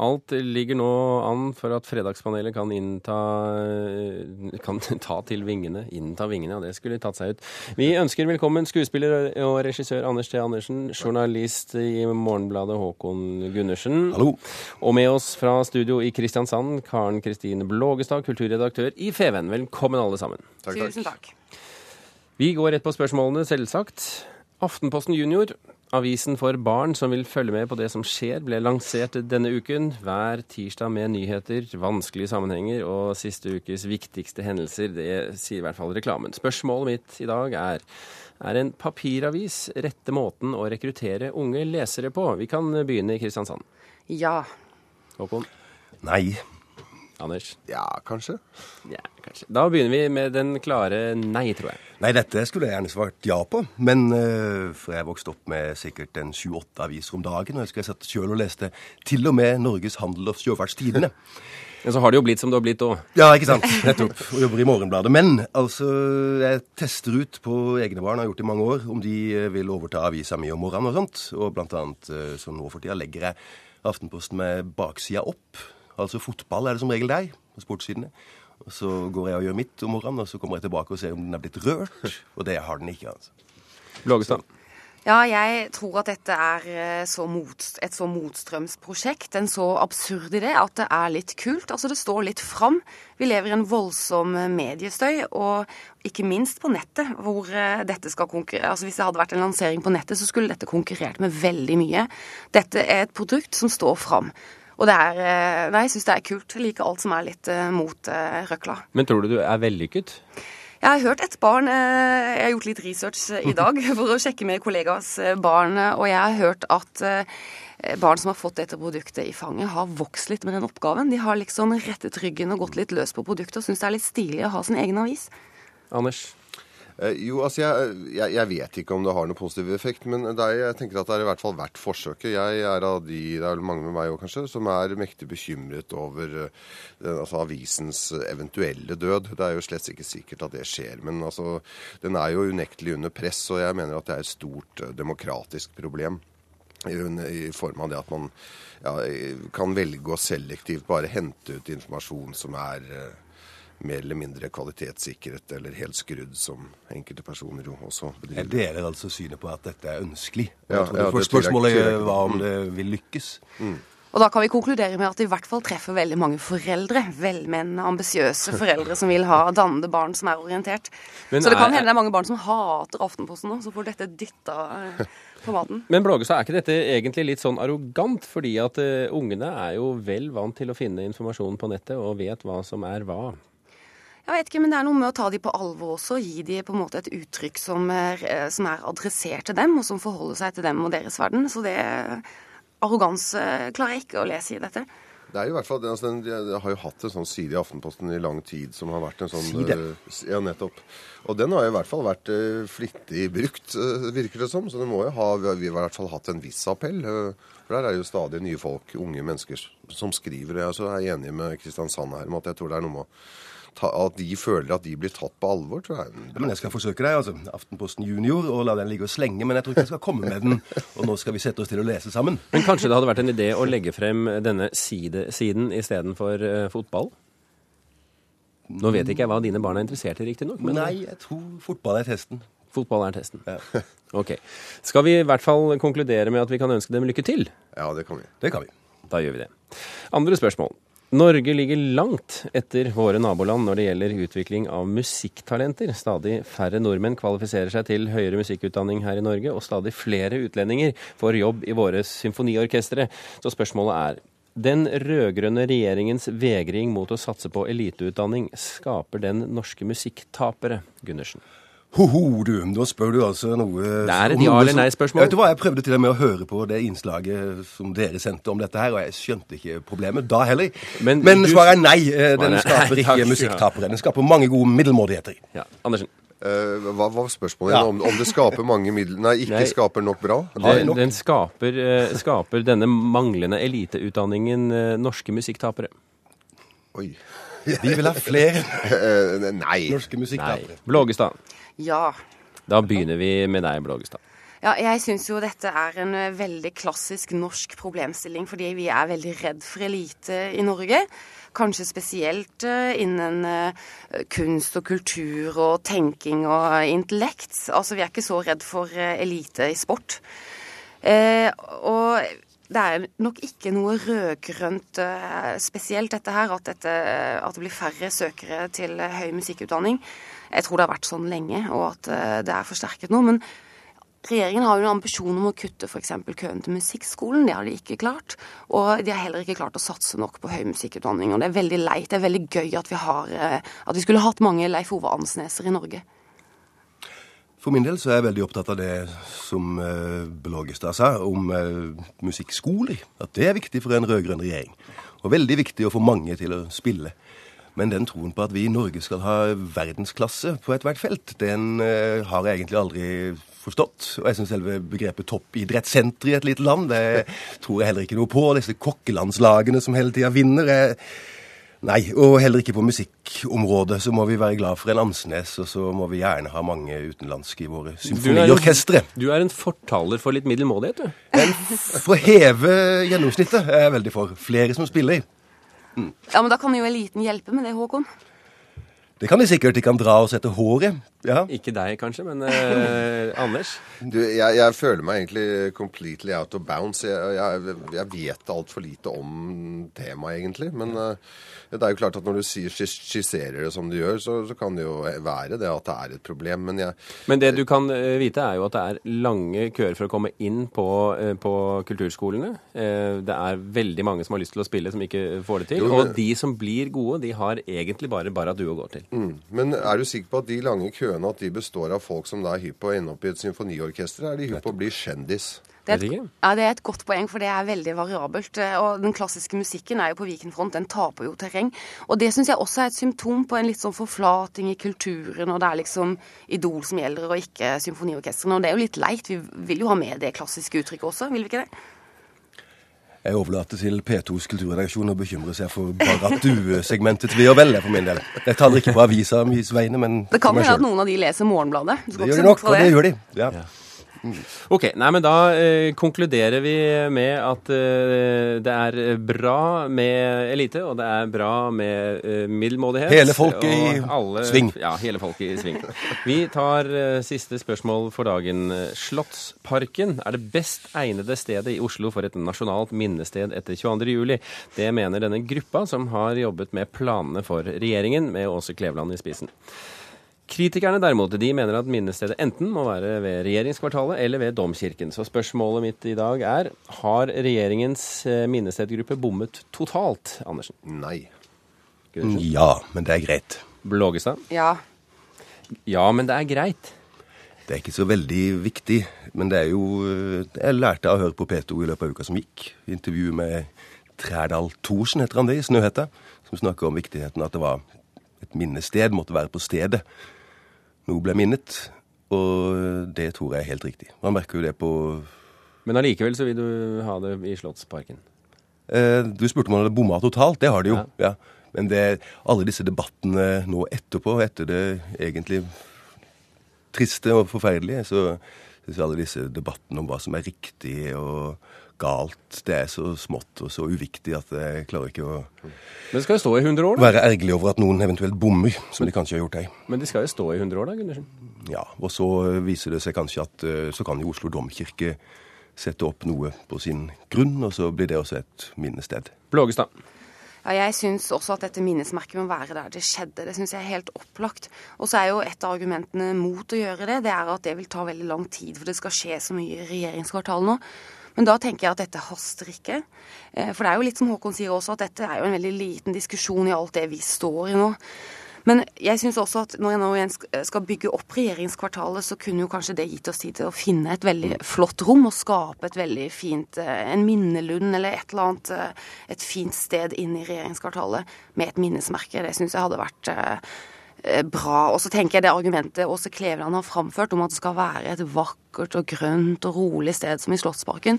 Alt ligger nå an for at Fredagspanelet kan innta kan ta til vingene. Innta vingene, ja, det skulle tatt seg ut. Vi ønsker velkommen skuespiller og regissør Anders T. Andersen, journalist i Morgenbladet Håkon Gundersen. Hallo. Og med oss fra studio i Kristiansand, Karen Kristine Blågestad, kulturredaktør i Feven. Velkommen alle sammen. Takk, Tusen takk. Vi går rett på spørsmålene, selvsagt. Aftenposten Junior, avisen for barn som vil følge med på det som skjer, ble lansert denne uken. Hver tirsdag med nyheter, vanskelige sammenhenger og siste ukes viktigste hendelser. Det sier i hvert fall reklamen. Spørsmålet mitt i dag er er en papiravis rette måten å rekruttere unge lesere på? Vi kan begynne i Kristiansand. Ja. Håkon? Nei. Anders? Ja, kanskje. Ja, kanskje. Da begynner vi med den klare nei, tror jeg. Nei, dette skulle jeg gjerne svart ja på. Men uh, for jeg vokste opp med sikkert en sju-åtte aviser om dagen, og jeg husker jeg satt sjøl og leste til og med Norges Handel og Sjøfartstidene. Men så har det jo blitt som det har blitt òg. Ja, ikke sant. Nettopp. Og jobber i Morgenbladet. Men altså, jeg tester ut på egne barn, har gjort det i mange år, om de eh, vil overta avisa mi om morgenen og sånt. Og blant annet, som nå for tida, legger jeg Aftenposten med baksida opp. Altså fotball er det som regel deg på sportssidene. Og Så går jeg og gjør mitt om morgenen, og så kommer jeg tilbake og ser om den er blitt rørt. Og det har den ikke, altså. Blågestad. ja, jeg tror at dette er eh, så mot, et så motstrømsprosjekt, en så absurd idé, at det er litt kult. Altså, det står litt fram. Vi lever i en voldsom mediestøy, og ikke minst på nettet, hvor eh, dette skal konkurrere. Altså, hvis det hadde vært en lansering på nettet, så skulle dette konkurrert med veldig mye. Dette er et produkt som står fram. Og det er eh, Nei, jeg syns det er kult. Jeg liker alt som er litt eh, mot eh, røkla. Men tror du du er vellykket? Jeg har hørt et barn Jeg har gjort litt research i dag for å sjekke med kollegas barn, og jeg har hørt at barn som har fått dette produktet i fanget, har vokst litt med den oppgaven. De har liksom rettet ryggen og gått litt løs på produktet og syns det er litt stilig å ha sin egen avis. Anders? Eh, jo, altså jeg, jeg, jeg vet ikke om det har noen positiv effekt, men er, jeg tenker at det er i hvert fall verdt forsøket. Jeg er av de, det er mange med meg òg kanskje, som er mektig bekymret over eh, den, altså avisens eventuelle død. Det er jo slett ikke sikkert at det skjer, men altså, den er jo unektelig under press, og jeg mener at det er et stort eh, demokratisk problem. I, form av det at man ja, kan velge å selektivt bare hente ut informasjon som er eh, mer eller mindre kvalitetssikret eller helt skrudd, som enkelte personer jo også Jeg bedriver. deler altså synet på at dette er ønskelig. Ja, ja, det det første spørsmålet jeg var om det vil lykkes. Og da kan vi konkludere med at det i hvert fall treffer veldig mange foreldre. Velmenende, ambisiøse foreldre som vil ha dannede barn som er orientert. Men så det kan er- hende det er mange barn som hater Aftenposten nå, så får dette dytta eh, på maten. Men Blågestad, er ikke dette egentlig litt sånn arrogant? Fordi at uh, ungene er jo vel vant til å finne informasjon på nettet og vet hva som er hva. Jeg vet ikke, men det er noe med å ta de på alvor også, og gi de på en måte et uttrykk som er, eh, som er adressert til dem, og som forholder seg til dem og deres verden. Så det Arroganse klarer jeg ikke å lese i dette. Det er jo i hvert fall, altså, den, Jeg har jo hatt en sånn side i Aftenposten i lang tid som har vært en sånn Side? eh, ja, nettopp. Og den har i hvert fall vært eh, flittig brukt, eh, virker det som. Så det må jo ha, vi har vi har i hvert fall hatt en viss appell. eh, for der er jo stadig nye folk, unge mennesker, som skriver. Jeg også er enig med Kristiansand her om at jeg tror det er noe med å at de føler at de blir tatt på alvor, tror jeg. Men jeg skal forsøke deg, altså. Aftenposten Junior, og la den ligge og slenge. Men jeg tror ikke jeg skal komme med den. Og nå skal vi sette oss til å lese sammen. Men kanskje det hadde vært en idé å legge frem denne side, siden istedenfor uh, fotball? Nå vet ikke jeg hva dine barn er interessert i, riktignok. Men Nei, jeg tror fotball er testen. fotball er testen. Ok. Skal vi i hvert fall konkludere med at vi kan ønske dem lykke til? Ja, det kan vi. Det kan vi. Da gjør vi det. Andre spørsmål. Norge ligger langt etter våre naboland når det gjelder utvikling av musikktalenter. Stadig færre nordmenn kvalifiserer seg til høyere musikkutdanning her i Norge, og stadig flere utlendinger får jobb i våre symfoniorkestre. Så spørsmålet er den rød-grønne regjeringens vegring mot å satse på eliteutdanning, skaper den norske musikktapere, Gundersen? Ho-ho, du. Da spør du altså noe Det er et ja eller nei-spørsmål. Vet du hva, Jeg prøvde til og med å høre på det innslaget som dere sendte om dette her, og jeg skjønte ikke problemet da heller. Men Men, du- svaret er nei. eh, Den er- skaper ikke musikktapere. Den skaper mange gode middelmådigheter. Ja, Andersen. Uh, hva var spørsmålet? Ja. Om, om det skaper mange midler Nei, ikke Nei. skaper nok bra? Det, Den, nok? den skaper, uh, skaper denne manglende eliteutdanningen uh, norske musikktapere. Oi. Vi vil ha flere nei. norske Nei. musikktapere. Blågestad. Ja. Da begynner vi med deg, Blågestad. Ja, jeg syns jo dette er en eh, veldig klassisk norsk problemstilling, fordi vi er veldig redd for elite i Norge. Kanskje spesielt uh, innen uh, kunst og kultur og tenking og intellekt. Altså, vi er ikke så redd for elite i sport. og det er nok ikke noe rød-grønt spesielt, dette her, at, dette, at, det blir færre søkere til høy musikkutdanning. Jeg tror det har vært sånn lenge, og at det er forsterket nå. men Regjeringen har jo en ambisjon om å kutte f.eks. køen til musikkskolen. Det har de ikke klart. Og de har heller ikke klart å satse nok på høy musikkutdanning. Og det er veldig leit. Det er veldig gøy at vi, har, eh, at vi skulle hatt mange Leif Ove Ansneser i Norge. For min del så er jeg veldig opptatt av det som eh, Blågestad sa om eh, musikkskoler. At det er viktig for en rød-grønn regjering. Og veldig viktig å få mange til å spille. Men den troen på at vi i Norge skal ha verdensklasse på ethvert felt, den eh, har jeg egentlig aldri forstått. Og jeg syns selve begrepet toppidrettssenter i et lite land, det tror jeg heller ikke noe på. Disse kokkelandslagene som hele tida vinner. er Nei, og heller ikke på musikkområdet så må vi være glad for en Ansnes, og så må vi gjerne ha mange utenlandske i våre symfoniorkestre. Du, du er en fortaler for litt middelmådighet, du. En for å heve gjennomsnittet er jeg veldig for. Flere som spiller. Mm. Ja, men da kan jo eliten hjelpe med det, Håkon. Det kan de sikkert. De kan dra oss etter håret. Ja. Ikke deg, kanskje, men eh, Anders? Du, jeg, jeg, føler meg egentlig completely out of bounds. Jeg, jeg, jeg vet altfor lite om temaet, egentlig. Men uh, det er jo klart at når du sier, skisserer det som du gjør, så, så, kan det jo være det at det er et problem. Men, men det du kan uh, vite, er jo at det er lange køer for å komme inn på, på kulturskolene. det er veldig mange som har lyst til å spille, som ikke får det til. Jo, men... Og de som blir gode, de har egentlig bare Barra du å gå til. Mm. Men er du sikker på at de lange køene køene at de består av folk som da er hypp på å ende opp i et symfoniorkester? Er de hypp på å bli kjendis? Det er, et, ja, det er et godt poeng, for det er veldig variabelt. Og den klassiske musikken er jo på Vikenfront, den taper jo terreng. Og det syns jeg også er et symptom på en litt sånn forflating i kulturen, og det er liksom Idol som gjelder, og ikke symfoniorkestrene. Og det er jo litt leit. Vi vil jo ha med det klassiske uttrykket også, vil vi ikke det? Jeg overlater til P2s kulturredaksjon å bekymre seg for bare at du-segmentet vil og vel for min del. Jeg taler ikke på avisa mis vegne, men Det kan hende at noen av de leser Morgenbladet. Det gjør de nok, og det gjør de. Ja. Ok, nei, men Da eh, konkluderer vi med at eh, det er bra med elite, og det er bra med eh, middelmådighet. Hele folket i alle, sving. Ja, hele folket i sving. Vi tar eh, siste spørsmål for dagen. Slottsparken er det best egnede stedet i Oslo for et nasjonalt minnested etter 22.07. Det mener denne gruppa som har jobbet med planene for regjeringen, med Åse Kleveland i spissen. Kritikerne derimot de mener at minnestedet enten må være ved regjeringskvartalet eller ved Domkirken. Så spørsmålet mitt i dag er har regjeringens eh, minnestedgruppe bommet totalt, Andersen? Nei. Ja, men det er greit. Blågestad? Ja. Ja, men det er greit. Det er ikke så veldig viktig, men det er jo eh, Jeg lærte av å høre på P2 i løpet av uka som gikk. Intervju med Trædal Thorsen, heter han det, i Snøhetta, som snakker om viktigheten at det var et minnested måtte være på stedet noe ble minnet. Og det tror jeg er helt riktig. Man merker jo det på Men allikevel så vil du ha det i Slottsparken? Eh, du spurte om man hadde bomma totalt. Det har de jo. Ja. ja. Men det, alle disse debattene nå etterpå, etter det egentlig triste og forferdelige, så alle disse debattene om hva som er riktig og galt. Det er så smått og så uviktig at jeg klarer ikke å Men det skal jo stå i 100 år, da? Være ergerlig over at noen eventuelt bommer, som de kanskje har gjort her. Men de skal jo stå i 100 år, da, Gundersen? Ja, og så viser det seg kanskje at eh, så kan jo Oslo domkirke sette opp noe på sin grunn, og så blir det også et minnested. Blågestad. Ja, jeg syns også at dette minnesmerket må være der det skjedde. Det syns jeg er helt opplagt. Og så er jo et av argumentene mot å gjøre det, det er at det vil ta veldig lang tid, for det skal skje så mye i regjeringskvartalet nå. Men da tenker jeg at dette haster ikke. Eh, for det er jo litt som Håkon sier også, at dette er jo en veldig liten diskusjon i alt det vi står i nå. Men jeg syns også at når jeg nå igjen skal bygge opp regjeringskvartalet, så kunne jo kanskje det gitt oss tid til å finne et veldig flott rom og skape et veldig fint eh, En minnelund eller et eller annet eh, Et fint sted inn i regjeringskvartalet med et minnesmerke. Det syns jeg hadde vært Eh, bra. Og så tenker jeg det argumentet Åse Kleveland har framført om at det skal være et vakkert og grønt og rolig sted som i Slottsparken.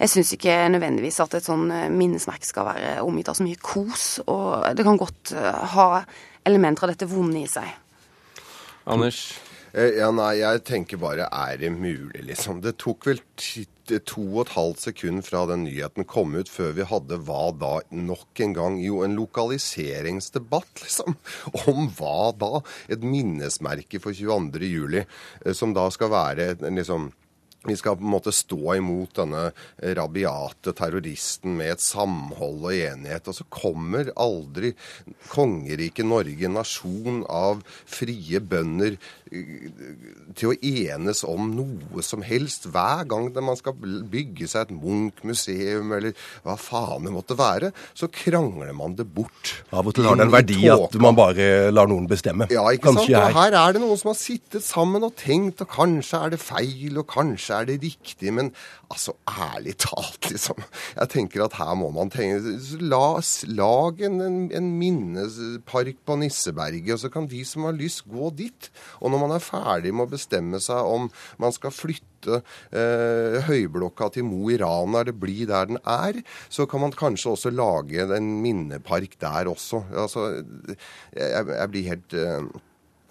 Jeg syns ikke nødvendigvis at et sånn minnesmerke skal være omgitt av så mye kos. Og det kan godt ha elementer av dette vonde i seg. Anders? Eh, Ja, nei, jeg tenker bare er det mulig, liksom. Det tok vel to og et halvt sekund fra den nyheten kom ut før vi hadde hva da nok en gang? Jo, en lokaliseringsdebatt, liksom. Om hva da? Et minnesmerke for 22. juli, eh, som da skal være liksom vi skal på en måte stå imot denne rabiate terroristen med et samhold og enighet. Og så kommer aldri kongeriket Norge, nasjon av frie bønder, til å enes om noe som helst. Hver gang man skal bygge seg et Munch-museum, eller hva faen det måtte være, så krangler man det bort. Av og til har det en verdi at man bare lar noen bestemme. Ja, ikke sant? Og her er det noen som har sittet sammen og tenkt, og kanskje er det feil, og kanskje er det riktig, men altså, ærlig talt, liksom. Jeg tenker at her må man tenke La, Lag en, en, en minnespark på Nisseberget, og så kan de som har lyst, gå dit. Og når man er ferdig med å bestemme seg om man skal flytte eh, høyblokka til Mo i Rana, eller bli der den er, så kan man kanskje også lage en minnepark der også. Altså, jeg, jeg blir helt eh,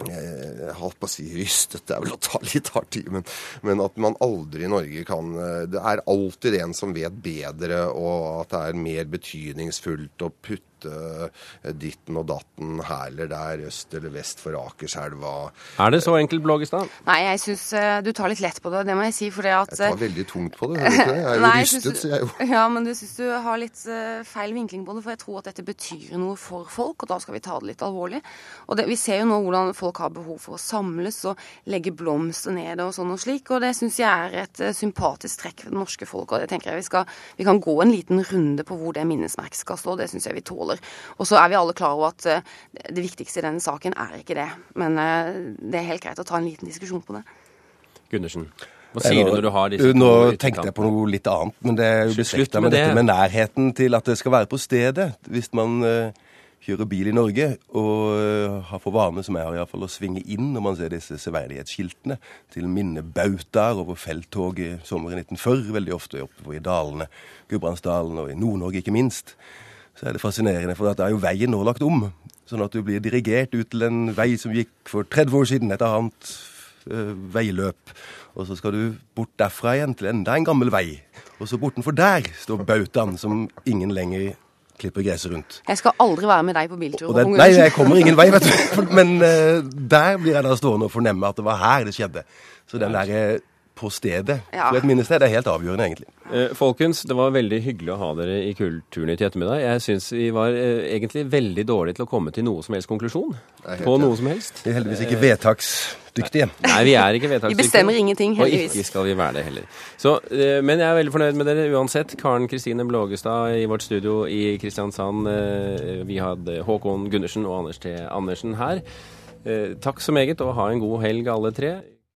jeg holdt på å si rystet, det er vel å ta litt hardt i, men, men at man aldri i Norge kan eh, Det er alltid en som vet bedre, og at det er mer betydningsfullt å putte eh, ditten og datten her eller der, øst eller vest for Akerselva. Er det så enkelt, Blågestad? Nei, jeg syns du tar litt lett på det, det må jeg si. For det at Jeg tar veldig tungt på det, hører du ikke det? Jeg er jo Nei, rystet, sier jeg jo. Ja, men du syns du har litt eh, feil vinkling på det, for jeg tror at dette betyr noe for folk, og da skal vi ta det litt alvorlig. Og det, vi ser jo nå hvordan folk har behov for å samles og legge blomster ned og sånn og slik, og det syns jeg er et eh, sympatisk trekk ved det norske folk, og det tenker jeg vi skal Vi kan gå en liten runde på hvor det minnesmerket skal stå, det syns jeg vi tåler. Og så er vi alle klar over at eh, det viktigste i denne saken er ikke det, men eh, det er helt greit å ta en liten diskusjon på det. Gundersen, hva sier du når du har disse Nå tenkte jeg på noe litt annet, men det er jo beslekta med med, dette med nærheten til at det skal være på stedet. Hvis man eh, kjører bil i Norge og har for vane, som jeg har iallfall, å svinge inn når man ser disse severdighetsskiltene til minnebautaer over felttoget sommeren 1940, veldig ofte oppe i dalene, Gudbrandsdalen og i Nord-Norge ikke minst, så er det fascinerende, for da er jo veien nå lagt om. Sånn at du blir dirigert ut til en vei som gikk for 30 år siden, et annet øh, veiløp. Og så skal du bort derfra igjen til enda en gammel vei. Og så bortenfor der står bautaen som ingen lenger klipper gresset rundt. Jeg skal aldri være med deg på biltur. Den, nei, jeg kommer ingen vei, vet du. Men eh, der blir jeg da stående og fornemme at det var her det skjedde. Så den derre på stedet Ja. for et minnested er helt avgjørende, egentlig. Eh, folkens, det var veldig hyggelig å ha dere i Kulturnytt i ettermiddag. Jeg syns vi var eh, egentlig veldig dårlige til å komme til noe som helst konklusjon på noe som helst. Vi er heldigvis ikke vedtaksdyktige. Nei, vi er ikke vedtaksdyktige. Vi bestemmer ingenting, heldigvis. Og ikke skal vi være det heller. Så, eh, men jeg er veldig fornøyd med dere uansett. Karen Kristine Blågestad i vårt studio i Kristiansand. Eh, Vi hadde Håkon Gundersen og Anders T. Andersen her. Eh, Takk så meget, og ha en god helg alle tre.